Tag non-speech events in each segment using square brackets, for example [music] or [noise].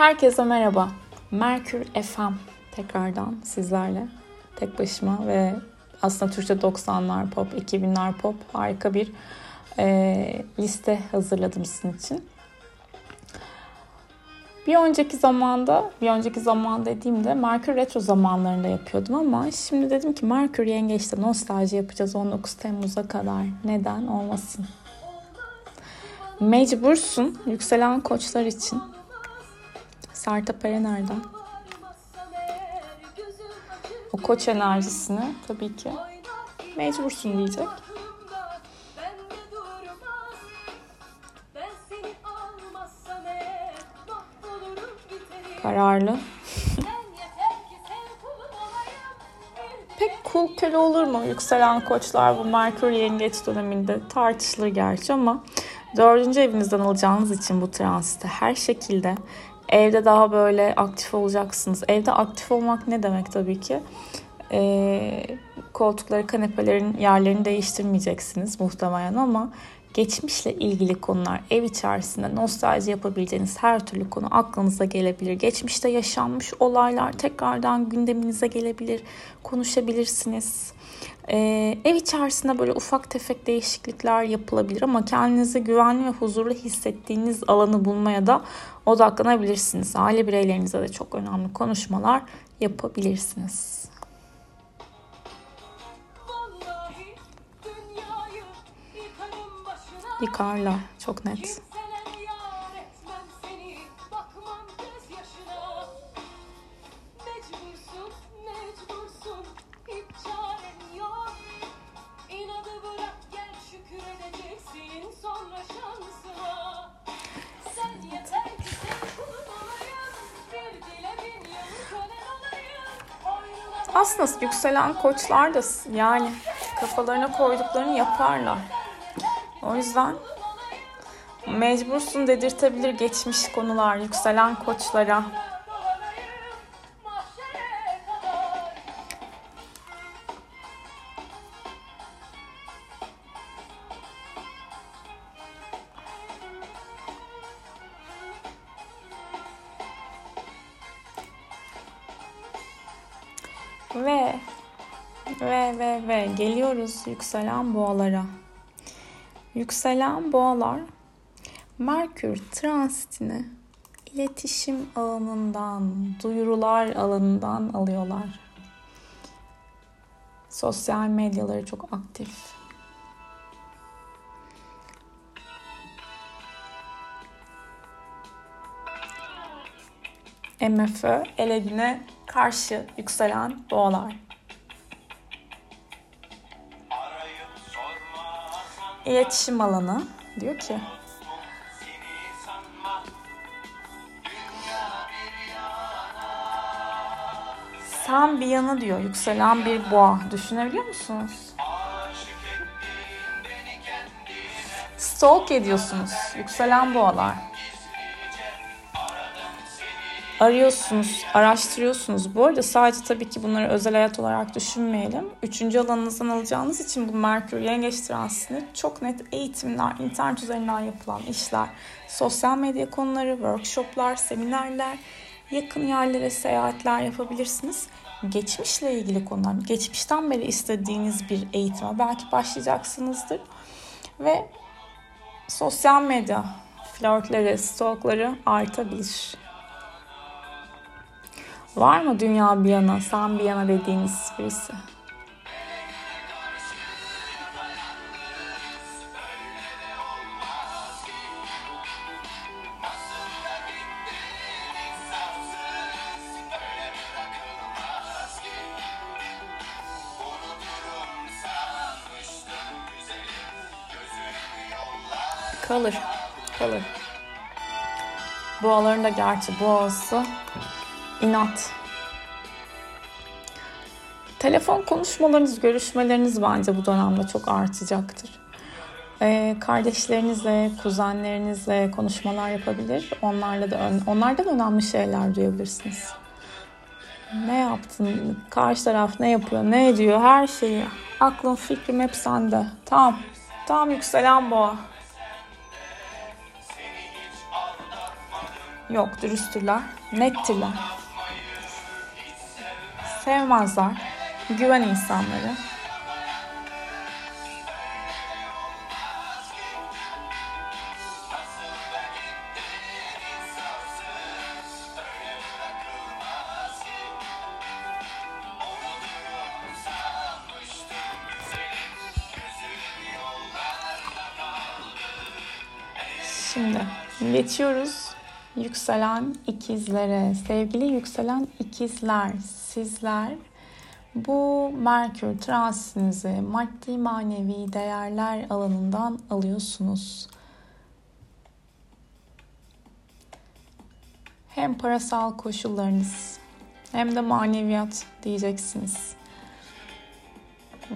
Herkese merhaba. Merkür FM tekrardan sizlerle. Tek başıma ve aslında Türkçe 90'lar pop, 2000'ler pop harika bir e, liste hazırladım sizin için. Bir önceki zamanda, bir önceki zaman dediğimde Merkür Retro zamanlarında yapıyordum ama şimdi dedim ki Merkür Yengeç'te nostalji yapacağız 19 Temmuz'a kadar. Neden olmasın? Mecbursun yükselen koçlar için. Sertap Erener'den. O koç enerjisini tabii ki mecbursun diyecek. Kararlı. [laughs] Pek cool olur mu yükselen koçlar bu Merkür yengeç döneminde tartışılır gerçi ama dördüncü evinizden alacağınız için bu transite her şekilde evde daha böyle aktif olacaksınız. Evde aktif olmak ne demek tabii ki? Ee, koltukları, kanepelerin yerlerini değiştirmeyeceksiniz muhtemelen ama geçmişle ilgili konular ev içerisinde nostalji yapabileceğiniz her türlü konu aklınıza gelebilir. Geçmişte yaşanmış olaylar tekrardan gündeminize gelebilir, konuşabilirsiniz. Ee, ev içerisinde böyle ufak tefek değişiklikler yapılabilir ama kendinizi güvenli ve huzurlu hissettiğiniz alanı bulmaya da odaklanabilirsiniz. Aile bireylerinize de çok önemli konuşmalar yapabilirsiniz. Yıkarlar çok net. Aslında yükselen koçlar da yani kafalarına koyduklarını yaparlar. O yüzden mecbursun dedirtebilir geçmiş konular yükselen koçlara. Yükselen boğalara. Yükselen boğalar Merkür transitini iletişim alanından, duyurular alanından alıyorlar. Sosyal medyaları çok aktif. MFÖ ele karşı yükselen boğalar. İletişim alanı. Diyor ki sen bir yana diyor yükselen bir boğa. Düşünebiliyor musunuz? Stalk ediyorsunuz yükselen boğalar arıyorsunuz, araştırıyorsunuz. Bu arada sadece tabii ki bunları özel hayat olarak düşünmeyelim. Üçüncü alanınızdan alacağınız için bu Merkür Yengeç transitini çok net eğitimler, internet üzerinden yapılan işler, sosyal medya konuları, workshoplar, seminerler, yakın yerlere seyahatler yapabilirsiniz. Geçmişle ilgili konular, geçmişten beri istediğiniz bir eğitime belki başlayacaksınızdır. Ve sosyal medya flörtleri, stalkları artabilir. Var mı dünya bir yana, sen bir yana dediğiniz birisi? Kalır. Kalır. Boğaların da gerçi boğası inat. Telefon konuşmalarınız, görüşmeleriniz bence bu dönemde çok artacaktır. Ee, kardeşlerinizle, kuzenlerinizle konuşmalar yapabilir. Onlarla da onlardan önemli şeyler duyabilirsiniz. Ne yaptın? Karşı taraf ne yapıyor? Ne ediyor? Her şeyi. Aklın, fikrim hep sende. Tamam. Tamam yükselen boğa. Yok dürüsttürler, nettirler. Sevmezler, güven insanları. Şimdi geçiyoruz yükselen ikizlere. Sevgili yükselen ikizler, sizler bu Merkür transitinizi maddi manevi değerler alanından alıyorsunuz. Hem parasal koşullarınız hem de maneviyat diyeceksiniz.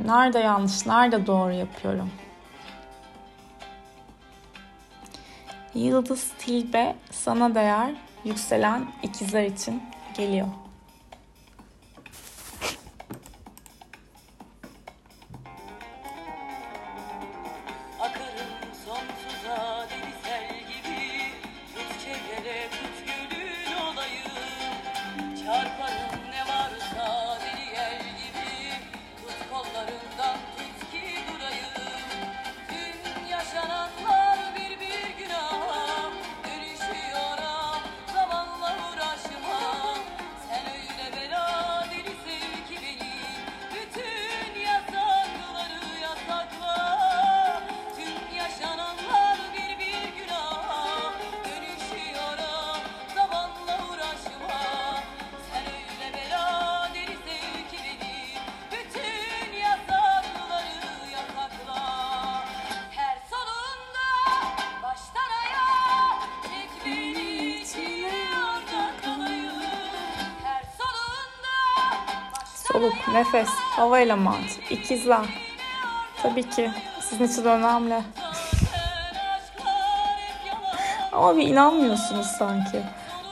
Nerede yanlış, nerede doğru yapıyorum? Yıldız Tilbe sana değer yükselen ikizler için geliyor. Nefes, hava elemanı, ikizler. Tabii ki sizin için önemli. [laughs] Ama bir inanmıyorsunuz sanki.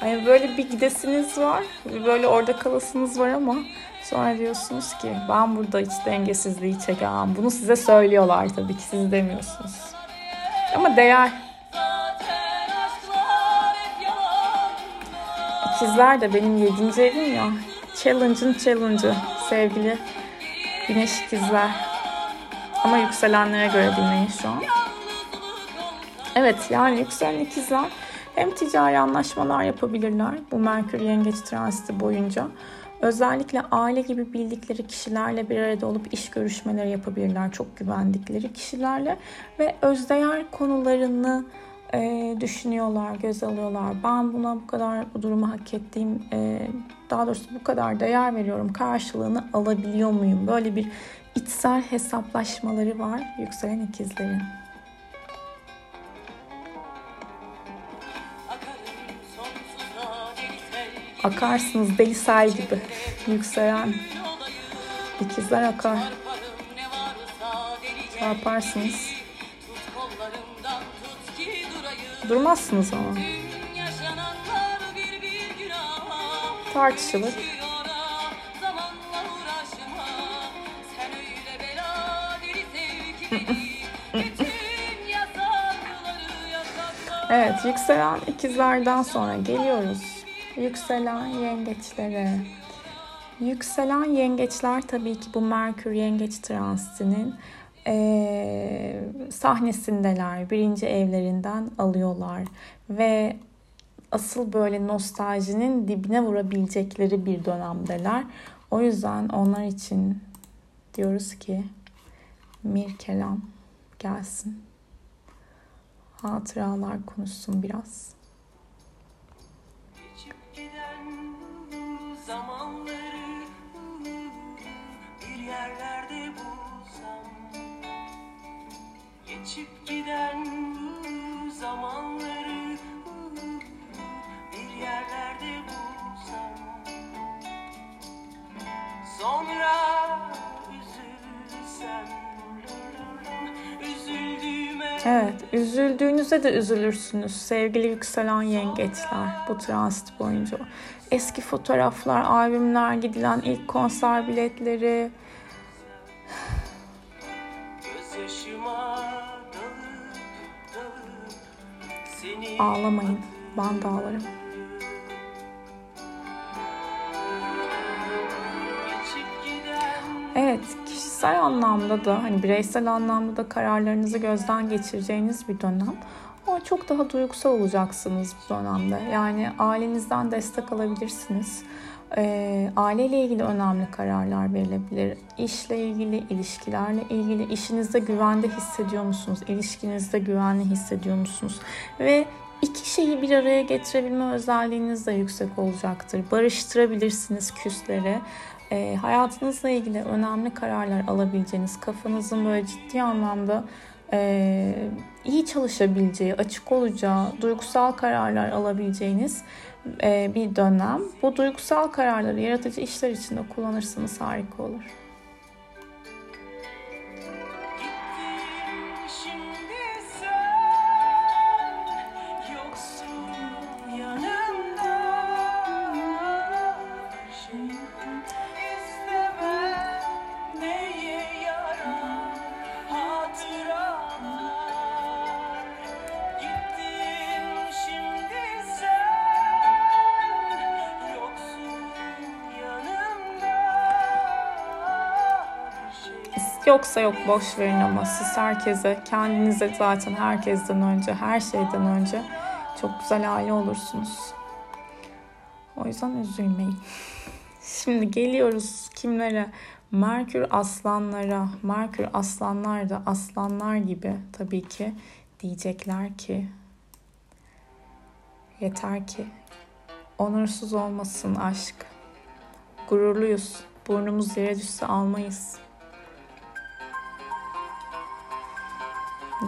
Hani böyle bir gidesiniz var, böyle orada kalasınız var ama sonra diyorsunuz ki ben burada hiç dengesizliği çekemem. Bunu size söylüyorlar tabii ki siz demiyorsunuz. Ama değer. İkizler de benim yedinci evim ya. Challenge'ın challenge'ı sevgili güneş ikizler. Ama yükselenlere göre dinleyin şu an. Evet yani yükselen ikizler hem ticari anlaşmalar yapabilirler bu Merkür Yengeç transiti boyunca. Özellikle aile gibi bildikleri kişilerle bir arada olup iş görüşmeleri yapabilirler. Çok güvendikleri kişilerle ve özdeğer konularını e, düşünüyorlar, göz alıyorlar. Ben buna bu kadar bu durumu hak ettiğim, e, daha doğrusu bu kadar değer veriyorum. Karşılığını alabiliyor muyum? Böyle bir içsel hesaplaşmaları var yükselen ikizlerin. Akarsınız deli sel gibi. Yükselen ikizler akar. Çarparsınız. Durmazsınız ama. Tartışılır. evet, yükselen ikizlerden sonra geliyoruz. Yükselen yengeçlere. Yükselen yengeçler tabii ki bu Merkür yengeç transitinin e, sahnesindeler. Birinci evlerinden alıyorlar. Ve asıl böyle nostaljinin dibine vurabilecekleri bir dönemdeler. O yüzden onlar için diyoruz ki Mir gelsin. Hatıralar konuşsun biraz. zamanları bir yerlerde bulsam geçip giden zamanları bir yerlerde bulsam sonra Evet, üzüldüğünüzde de üzülürsünüz sevgili yükselen yengeçler bu transit boyunca. Eski fotoğraflar, albümler, gidilen ilk konser biletleri, Ağlamayın Van Dağları. Evet, kişisel anlamda da hani bireysel anlamda da kararlarınızı gözden geçireceğiniz bir dönem. Ama çok daha duygusal olacaksınız bu dönemde. Yani ailenizden destek alabilirsiniz. E, aileyle ilgili önemli kararlar verilebilir. İşle ilgili, ilişkilerle ilgili, işinizde güvende hissediyor musunuz? İlişkinizde güvenli hissediyor musunuz? Ve iki şeyi bir araya getirebilme özelliğiniz de yüksek olacaktır. Barıştırabilirsiniz küsleri. E, hayatınızla ilgili önemli kararlar alabileceğiniz, kafanızın böyle ciddi anlamda e, iyi çalışabileceği, açık olacağı, duygusal kararlar alabileceğiniz e, bir dönem. Bu duygusal kararları yaratıcı işler için de kullanırsanız harika olur. Yoksa yok boş verin ama siz herkese, kendinize zaten herkesten önce, her şeyden önce çok güzel aile olursunuz. O yüzden üzülmeyin. [laughs] Şimdi geliyoruz kimlere? Merkür aslanlara. Merkür aslanlar da aslanlar gibi tabii ki diyecekler ki yeter ki onursuz olmasın aşk. Gururluyuz. Burnumuz yere düşse almayız.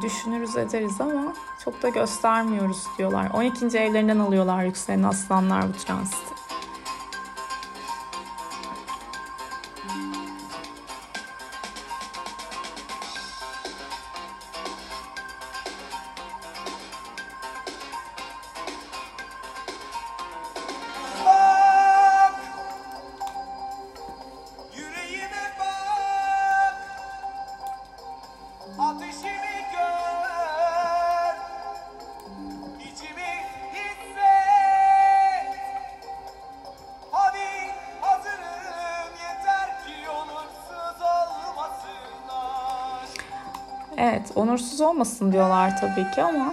Düşünürüz ederiz ama çok da göstermiyoruz diyorlar. 12. evlerinden alıyorlar yükselen aslanlar bu transiti. Evet, onursuz olmasın diyorlar tabii ki ama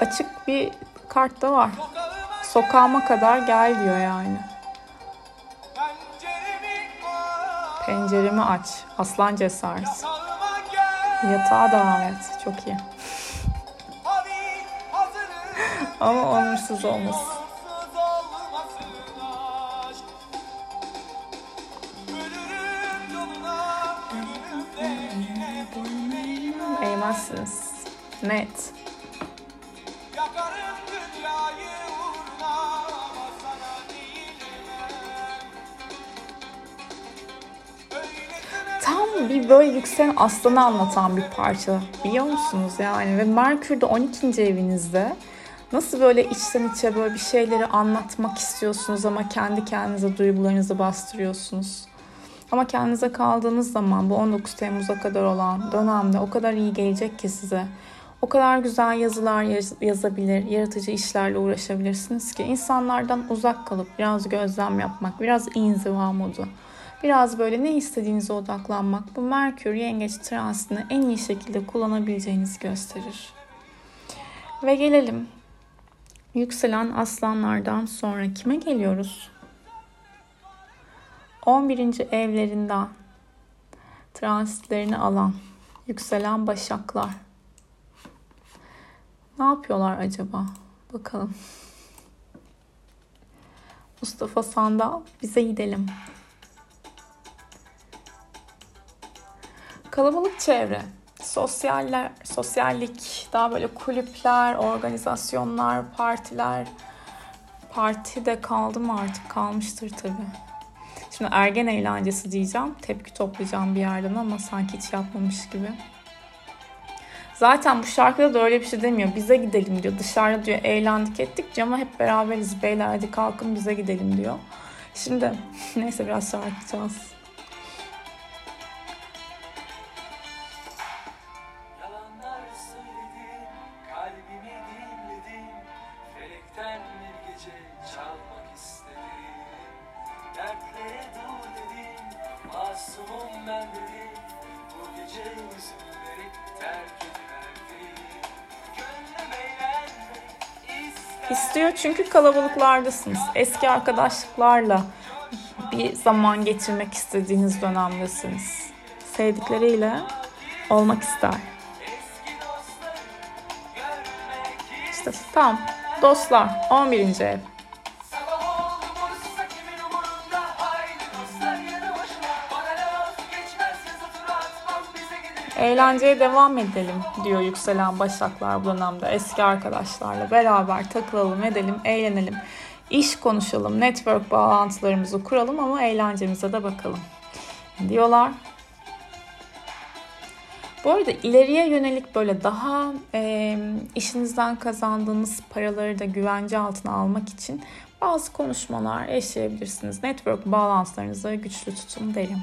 açık bir kart da var. Sokağıma kadar gel diyor yani. Penceremi aç. Aslan cesareti. Yatağa davet. Çok iyi. [laughs] ama onursuz olmasın. Net. Tam bir böyle yükselen aslanı anlatan bir parça biliyor musunuz yani ve Merkür de 12. evinizde nasıl böyle içten içe böyle bir şeyleri anlatmak istiyorsunuz ama kendi kendinize duygularınızı bastırıyorsunuz. Ama kendinize kaldığınız zaman bu 19 Temmuz'a kadar olan dönemde o kadar iyi gelecek ki size. O kadar güzel yazılar yaz- yazabilir, yaratıcı işlerle uğraşabilirsiniz ki insanlardan uzak kalıp biraz gözlem yapmak, biraz inziva modu, biraz böyle ne istediğinize odaklanmak bu Merkür Yengeç transitini en iyi şekilde kullanabileceğinizi gösterir. Ve gelelim yükselen aslanlardan sonra kime geliyoruz? 11. evlerinden transitlerini alan yükselen başaklar. Ne yapıyorlar acaba? Bakalım. Mustafa Sandal bize gidelim. Kalabalık çevre, sosyaller, sosyallik, daha böyle kulüpler, organizasyonlar, partiler. Parti de kaldı mı artık? Kalmıştır tabii. Şimdi ergen eğlencesi diyeceğim. Tepki toplayacağım bir yerden ama sanki hiç yapmamış gibi. Zaten bu şarkıda da öyle bir şey demiyor. Bize gidelim diyor. Dışarıda diyor eğlendik ettik ama hep beraberiz beyler hadi kalkın bize gidelim diyor. Şimdi [laughs] neyse biraz şarkıcağız. Masumum kalabalıklardasınız. Eski arkadaşlıklarla bir zaman geçirmek istediğiniz dönemdesiniz. Sevdikleriyle olmak ister. İşte tam dostlar 11. ev. Eğlenceye devam edelim diyor yükselen başaklar bu dönemde. Eski arkadaşlarla beraber takılalım, edelim, eğlenelim. İş konuşalım, network bağlantılarımızı kuralım ama eğlencemize de bakalım diyorlar. Bu arada ileriye yönelik böyle daha e, işinizden kazandığınız paraları da güvence altına almak için bazı konuşmalar yaşayabilirsiniz. Network bağlantılarınızı güçlü tutun derim.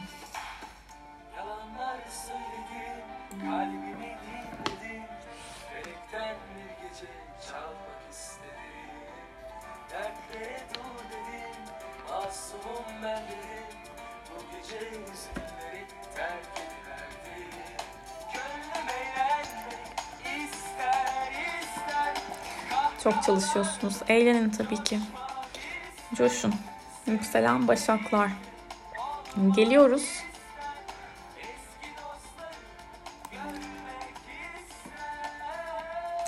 Çok çalışıyorsunuz. Eğlenin tabii ki. Coşun. Yükselen başaklar. Geliyoruz.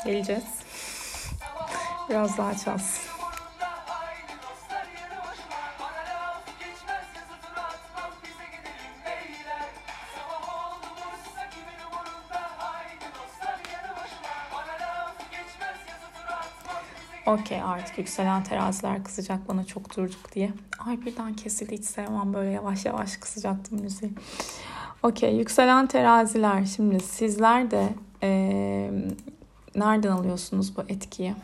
Geleceğiz. Biraz daha çalsın. Okey artık yükselen teraziler kızacak bana çok durduk diye. Ay birden kesildi hiç sevmem böyle yavaş yavaş kısacaktım müziği. Okey yükselen teraziler şimdi sizler de eee, nereden alıyorsunuz bu etkiyi?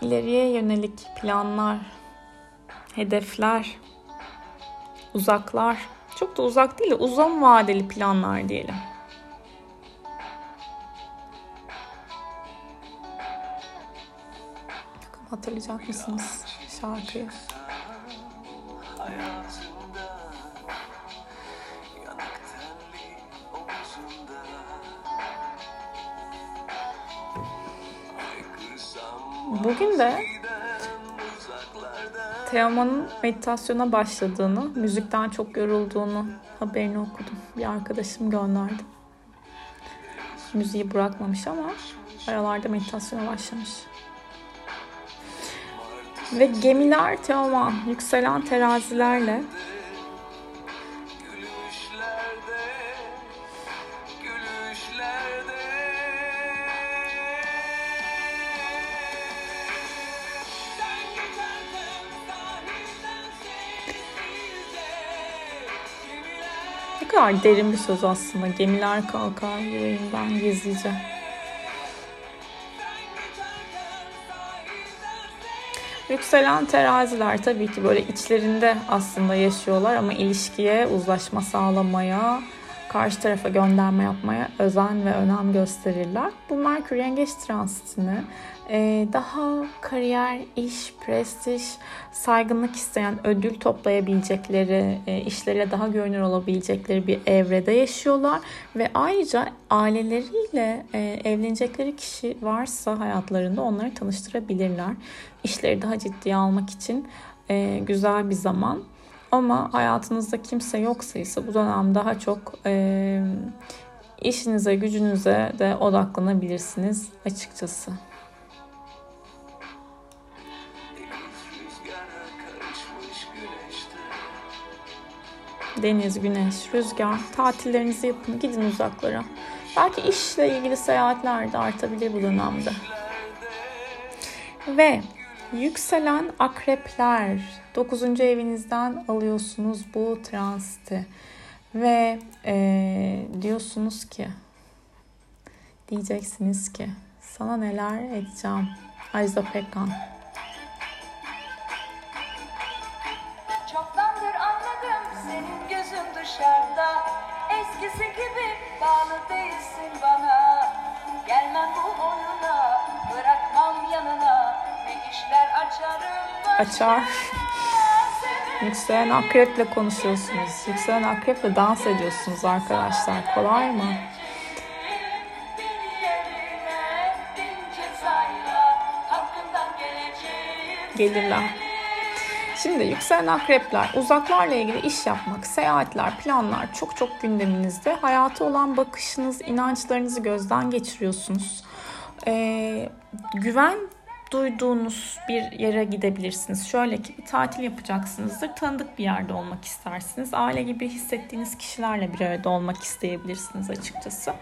İleriye yönelik planlar, hedefler, uzaklar. Çok da uzak değil de uzun vadeli planlar diyelim. Hatırlayacak mısınız şarkıyı? Bugün de Teoman'ın meditasyona başladığını, müzikten çok yorulduğunu haberini okudum. Bir arkadaşım gönderdi. Müziği bırakmamış ama aralarda meditasyona başlamış. Ve gemiler Teoman yükselen terazilerle ne kadar derin bir söz aslında. Gemiler kalkar yüreğimden gizlice. Yükselen teraziler tabii ki böyle içlerinde aslında yaşıyorlar ama ilişkiye uzlaşma sağlamaya, karşı tarafa gönderme yapmaya özen ve önem gösterirler. Bu Merkür Yengeç transitini e, daha kariyer, iş, prestij, saygınlık isteyen, ödül toplayabilecekleri, e, işleriyle daha görünür olabilecekleri bir evrede yaşıyorlar. Ve ayrıca aileleriyle e, evlenecekleri kişi varsa hayatlarında onları tanıştırabilirler. İşleri daha ciddiye almak için güzel bir zaman. Ama hayatınızda kimse yoksa ise bu dönem daha çok e, işinize, gücünüze de odaklanabilirsiniz açıkçası. Deniz güneş, rüzgar, tatillerinizi yapın, gidin uzaklara. Belki işle ilgili seyahatler de artabilir bu dönemde. Ve yükselen akrepler 9. evinizden alıyorsunuz bu transiti. Ve eee, diyorsunuz ki diyeceksiniz ki sana neler edeceğim Ajda Pekkan. Çoktandır anladım senin gözün dışarıda Eskisi gibi bağlı değilsin bana Gelmem bu oyuna Açar. Yükselen akreple konuşuyorsunuz. Yükselen akreple dans ediyorsunuz arkadaşlar. Kolay mı? Gelirler. Şimdi yükselen akrepler, uzaklarla ilgili iş yapmak, seyahatler, planlar çok çok gündeminizde. Hayata olan bakışınız, inançlarınızı gözden geçiriyorsunuz. Ee, güven duyduğunuz bir yere gidebilirsiniz. Şöyle ki bir tatil yapacaksınızdır. Tanıdık bir yerde olmak istersiniz. Aile gibi hissettiğiniz kişilerle bir arada olmak isteyebilirsiniz açıkçası.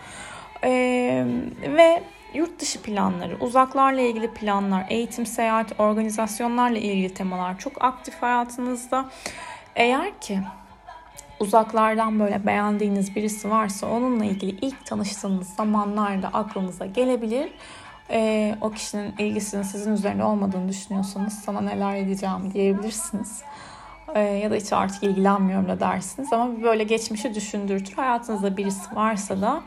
Ee, ve yurt dışı planları, uzaklarla ilgili planlar, eğitim, seyahat, organizasyonlarla ilgili temalar çok aktif hayatınızda. Eğer ki uzaklardan böyle beğendiğiniz birisi varsa onunla ilgili ilk tanıştığınız zamanlarda aklınıza gelebilir. Ee, o kişinin ilgisinin sizin üzerinde olmadığını düşünüyorsanız sana neler edeceğim diyebilirsiniz. Ee, ya da hiç artık ilgilenmiyorum da dersiniz ama böyle geçmişi düşündürtür. Hayatınızda birisi varsa da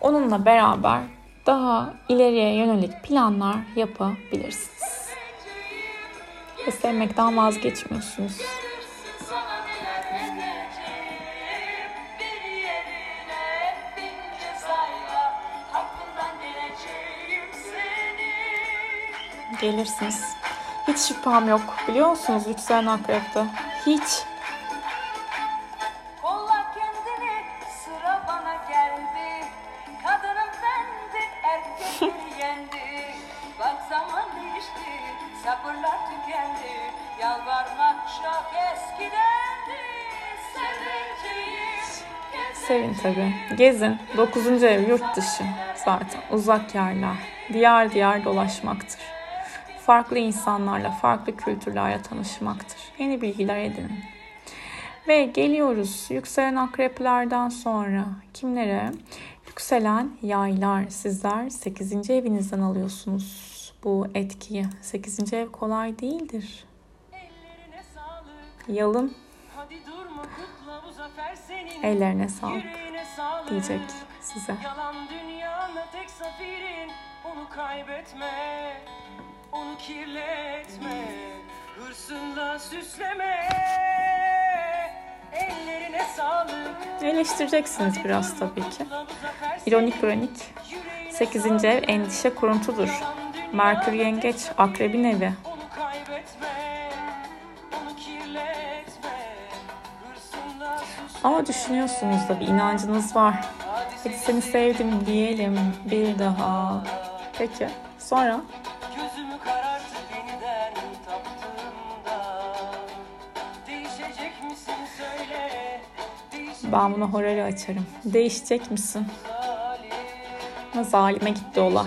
onunla beraber daha ileriye yönelik planlar yapabilirsiniz. Ve sevmekten vazgeçmiyorsunuz. Gelirsiniz. Hiç şüphem yok. Biliyor musunuz yükselen akrepte? Hiç. Kolla kendini sıra bana geldi Kadının bendi erkekleri [laughs] yendi Bak zaman değişti sabırlar tükendi Yalvarmak çok eskidendi Seveceğim Sevin tabii. Gezin. 9. ev yurt dışı. Zaten uzak yerler. Diyar diyar dolaşmaktır. Farklı insanlarla, farklı kültürlerle tanışmaktır. Yeni bilgiler edinin. Ve geliyoruz yükselen akreplerden sonra kimlere? Yükselen yaylar. Sizler 8. evinizden alıyorsunuz bu etkiyi. 8. ev kolay değildir. Yalın ellerine sağlık diyecek size. Yalan dünyana tek zafirin. Onu kaybetme. Onu kirletme. Hırsınla süsleme. Ellerine sağlık. Eleştireceksiniz biraz tabii ki. İronik. Yüreğine 8. ev endişe kuruntudur. Merkür yengeç akrebin evi. Ama düşünüyorsunuz da bir inancınız var. Hadi seni sevdim diyelim bir daha. Peki sonra ben buna horarı açarım. Değişecek misin? Ha, Zalime gitti olay.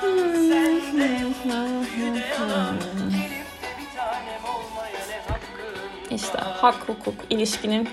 Hakkın İşte hak hukuk ilişkinin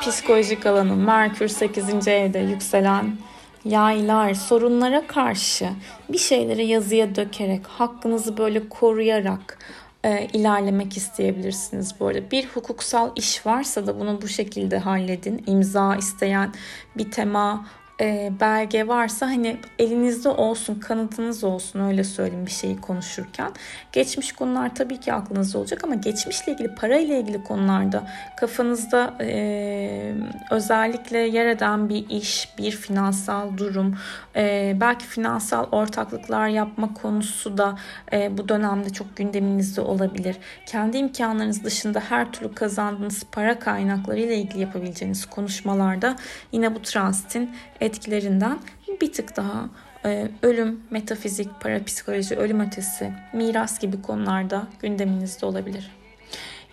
psikolojik alanı Merkür 8. evde yükselen yaylar sorunlara karşı bir şeyleri yazıya dökerek hakkınızı böyle koruyarak e, ilerlemek isteyebilirsiniz bu arada. Bir hukuksal iş varsa da bunu bu şekilde halledin. İmza isteyen bir tema e, belge varsa hani elinizde olsun, kanıtınız olsun öyle söyleyeyim bir şeyi konuşurken. Geçmiş konular tabii ki aklınızda olacak ama geçmişle ilgili, parayla ilgili konularda kafanızda e, özellikle yer eden bir iş, bir finansal durum, e, belki finansal ortaklıklar yapma konusu da e, bu dönemde çok gündeminizde olabilir. Kendi imkanlarınız dışında her türlü kazandığınız para kaynakları ile ilgili yapabileceğiniz konuşmalarda yine bu transitin etkilerinden bir tık daha e, ölüm, metafizik, parapsikoloji, ölüm ötesi, miras gibi konularda gündeminizde olabilir.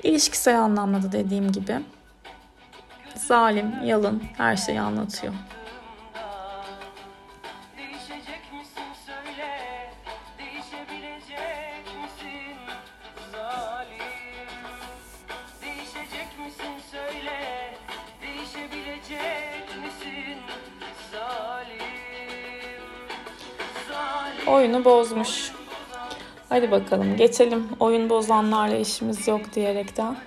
İlişkisel anlamda da dediğim gibi zalim, yalın her şeyi anlatıyor. Oyunu bozmuş. Hadi bakalım geçelim. Oyun bozanlarla işimiz yok diyerekten.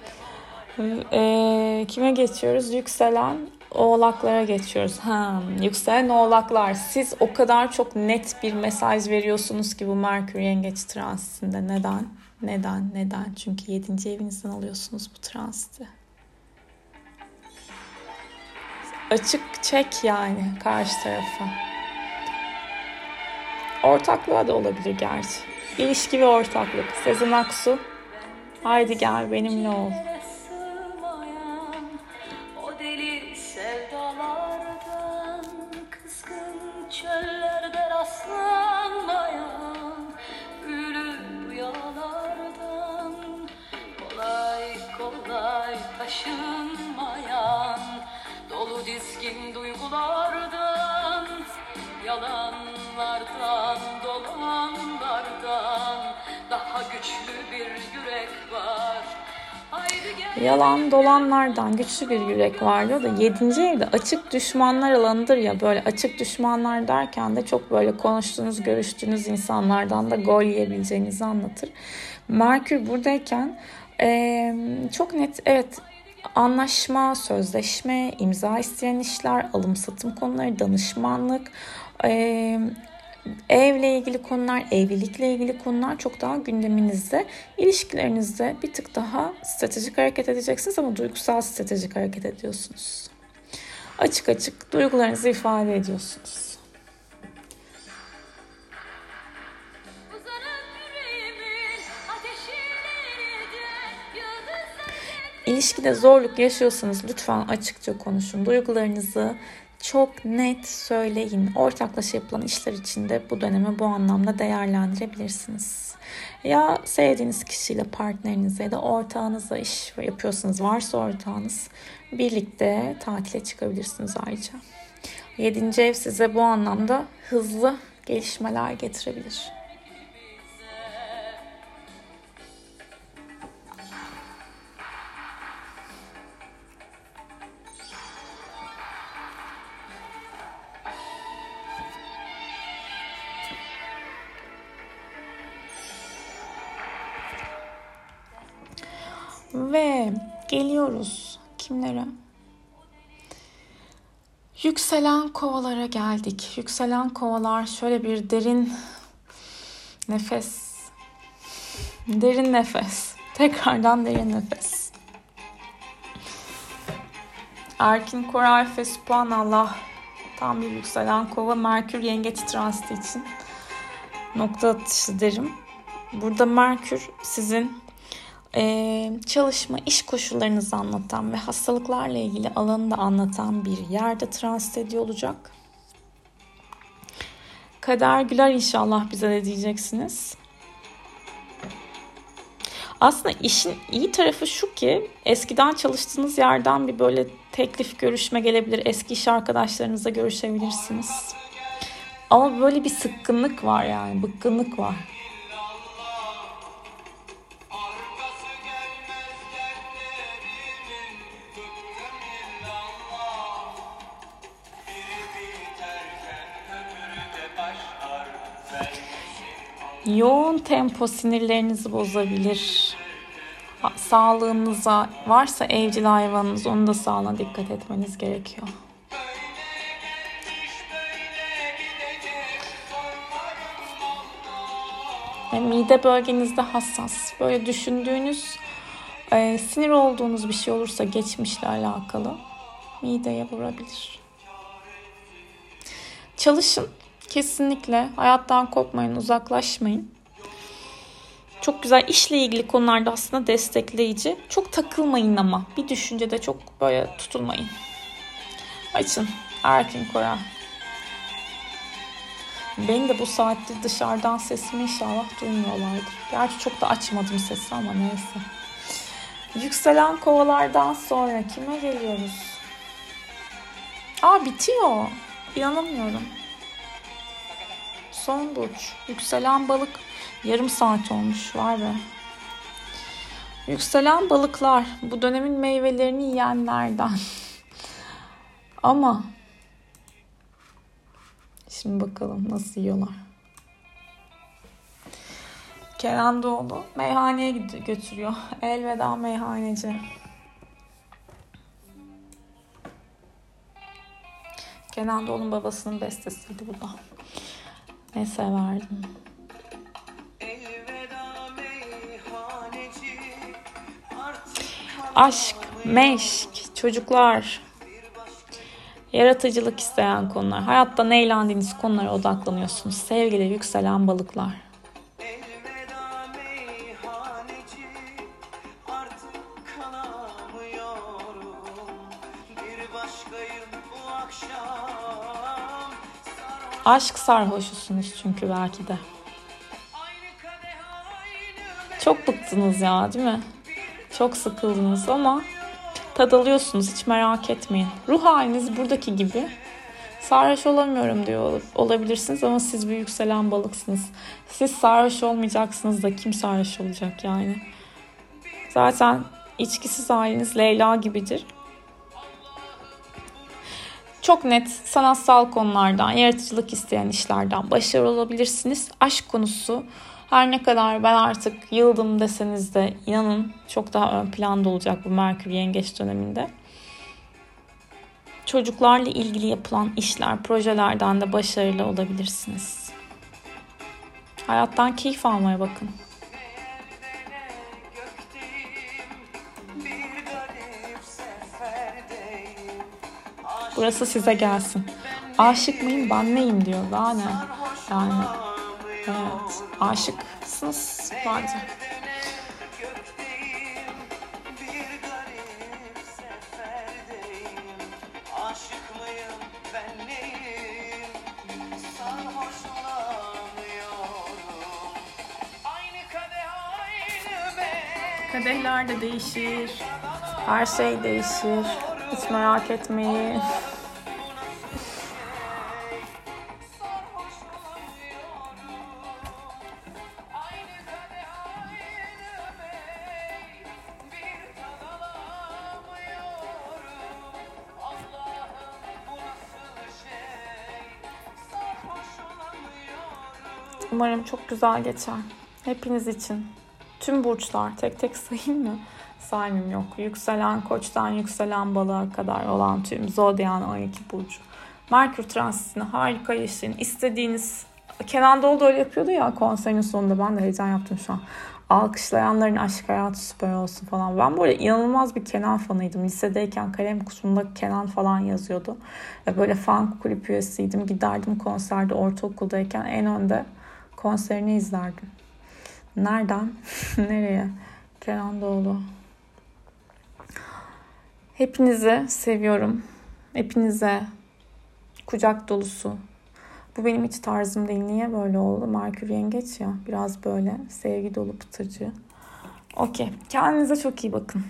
Ee, kime geçiyoruz? Yükselen Oğlaklara geçiyoruz. Ha, yükselen oğlaklar. Siz o kadar çok net bir mesaj veriyorsunuz ki bu Merkür Yengeç transitinde. Neden? Neden? Neden? Çünkü 7. evinizden alıyorsunuz bu transiti. Açık çek yani karşı tarafa. Ortaklığa da olabilir gerçi. İlişki ve ortaklık. Sezen Aksu. Haydi gel benimle ol. Yalan dolanlardan güçlü bir yürek var diyor da 7. evde açık düşmanlar alanıdır ya böyle açık düşmanlar derken de çok böyle konuştuğunuz görüştüğünüz insanlardan da gol yiyebileceğinizi anlatır. Merkür buradayken eee, çok net evet anlaşma, sözleşme, imza isteyen işler, alım satım konuları, danışmanlık, eee, evle ilgili konular, evlilikle ilgili konular çok daha gündeminizde. İlişkilerinizde bir tık daha stratejik hareket edeceksiniz ama duygusal stratejik hareket ediyorsunuz. Açık açık duygularınızı ifade ediyorsunuz. İlişkide zorluk yaşıyorsanız lütfen açıkça konuşun. Duygularınızı çok net söyleyin. Ortaklaşa yapılan işler için de bu dönemi bu anlamda değerlendirebilirsiniz. Ya sevdiğiniz kişiyle, partnerinizle ya da ortağınızla iş yapıyorsanız, varsa ortağınız birlikte tatile çıkabilirsiniz ayrıca. 7. ev size bu anlamda hızlı gelişmeler getirebilir. Kimlere? Yükselen kovalara geldik. Yükselen kovalar şöyle bir derin nefes. Derin nefes. Tekrardan derin nefes. Erkin Koray ve Subhanallah tam bir yükselen kova Merkür yengeç transiti için nokta atışı derim. Burada Merkür sizin ee, çalışma, iş koşullarınızı anlatan ve hastalıklarla ilgili alanı da anlatan bir yerde transit ediyor olacak. Kader güler inşallah bize de diyeceksiniz. Aslında işin iyi tarafı şu ki eskiden çalıştığınız yerden bir böyle teklif görüşme gelebilir. Eski iş arkadaşlarınızla görüşebilirsiniz. Ama böyle bir sıkkınlık var yani, bıkkınlık var. Yoğun tempo sinirlerinizi bozabilir. Sağlığınıza varsa evcil hayvanınız onun da sağlığına dikkat etmeniz gerekiyor. mide bölgenizde hassas. Böyle düşündüğünüz, e, sinir olduğunuz bir şey olursa geçmişle alakalı mideye vurabilir. Çalışın. Kesinlikle hayattan kopmayın, uzaklaşmayın. Çok güzel işle ilgili konularda aslında destekleyici. Çok takılmayın ama. Bir düşüncede çok böyle tutulmayın. Açın. Erkin Koray. Beni de bu saatte dışarıdan sesimi inşallah duymuyorlardır. Gerçi çok da açmadım sesi ama neyse. Yükselen kovalardan sonra kime geliyoruz? Aa bitiyor. İnanamıyorum. Son burç. Yükselen balık. Yarım saat olmuş. Var be. Yükselen balıklar. Bu dönemin meyvelerini yiyenlerden. [laughs] Ama Şimdi bakalım nasıl yiyorlar. Kenan Doğulu meyhaneye götürüyor. Elveda meyhaneci. Kenan Doğulu'nun babasının bestesiydi bu da. Ne severdim. Aşk, meşk, çocuklar, yaratıcılık isteyen konular. Hayatta ne konulara odaklanıyorsunuz. Sevgili yükselen balıklar. Aşk sarhoşusunuz çünkü belki de. Çok bıktınız ya değil mi? Çok sıkıldınız ama tad alıyorsunuz hiç merak etmeyin. Ruh haliniz buradaki gibi. Sarhoş olamıyorum diyor ol- olabilirsiniz ama siz bir yükselen balıksınız. Siz sarhoş olmayacaksınız da kim sarhoş olacak yani? Zaten içkisiz haliniz Leyla gibidir. Çok net sanatsal konulardan, yaratıcılık isteyen işlerden başarılı olabilirsiniz. Aşk konusu her ne kadar ben artık yıldım deseniz de inanın çok daha ön planda olacak bu Merkür Yengeç döneminde. Çocuklarla ilgili yapılan işler, projelerden de başarılı olabilirsiniz. Hayattan keyif almaya bakın. Burası size gelsin. Aşık mıyım ben neyim diyor daha ne? Yani evet aşıksınız bence. Kadehler de değişir. Her şey değişir. Hiç merak etmeyin. Umarım çok güzel geçer. Hepiniz için. Tüm burçlar tek tek sayayım mı? Saymayayım yok. Yükselen koçtan yükselen balığa kadar olan tüm zodyan 12 burcu. Merkür transitini harika yaşayın. İstediğiniz Kenan Doğulu da öyle yapıyordu ya konserin sonunda. Ben de heyecan yaptım şu an. Alkışlayanların aşk hayatı süper olsun falan. Ben böyle inanılmaz bir Kenan fanıydım. Lisedeyken kalem kutusunda Kenan falan yazıyordu. Böyle fan kulüp üyesiydim. Giderdim konserde ortaokuldayken en önde konserini izlerdim. Nereden? [laughs] Nereye? Kenan Doğulu. Hepinizi seviyorum. Hepinize kucak dolusu. Bu benim hiç tarzım değil. Niye böyle oldu? Merkür yengeç ya. Biraz böyle sevgi dolu pıtırcı. Okey. Kendinize çok iyi bakın.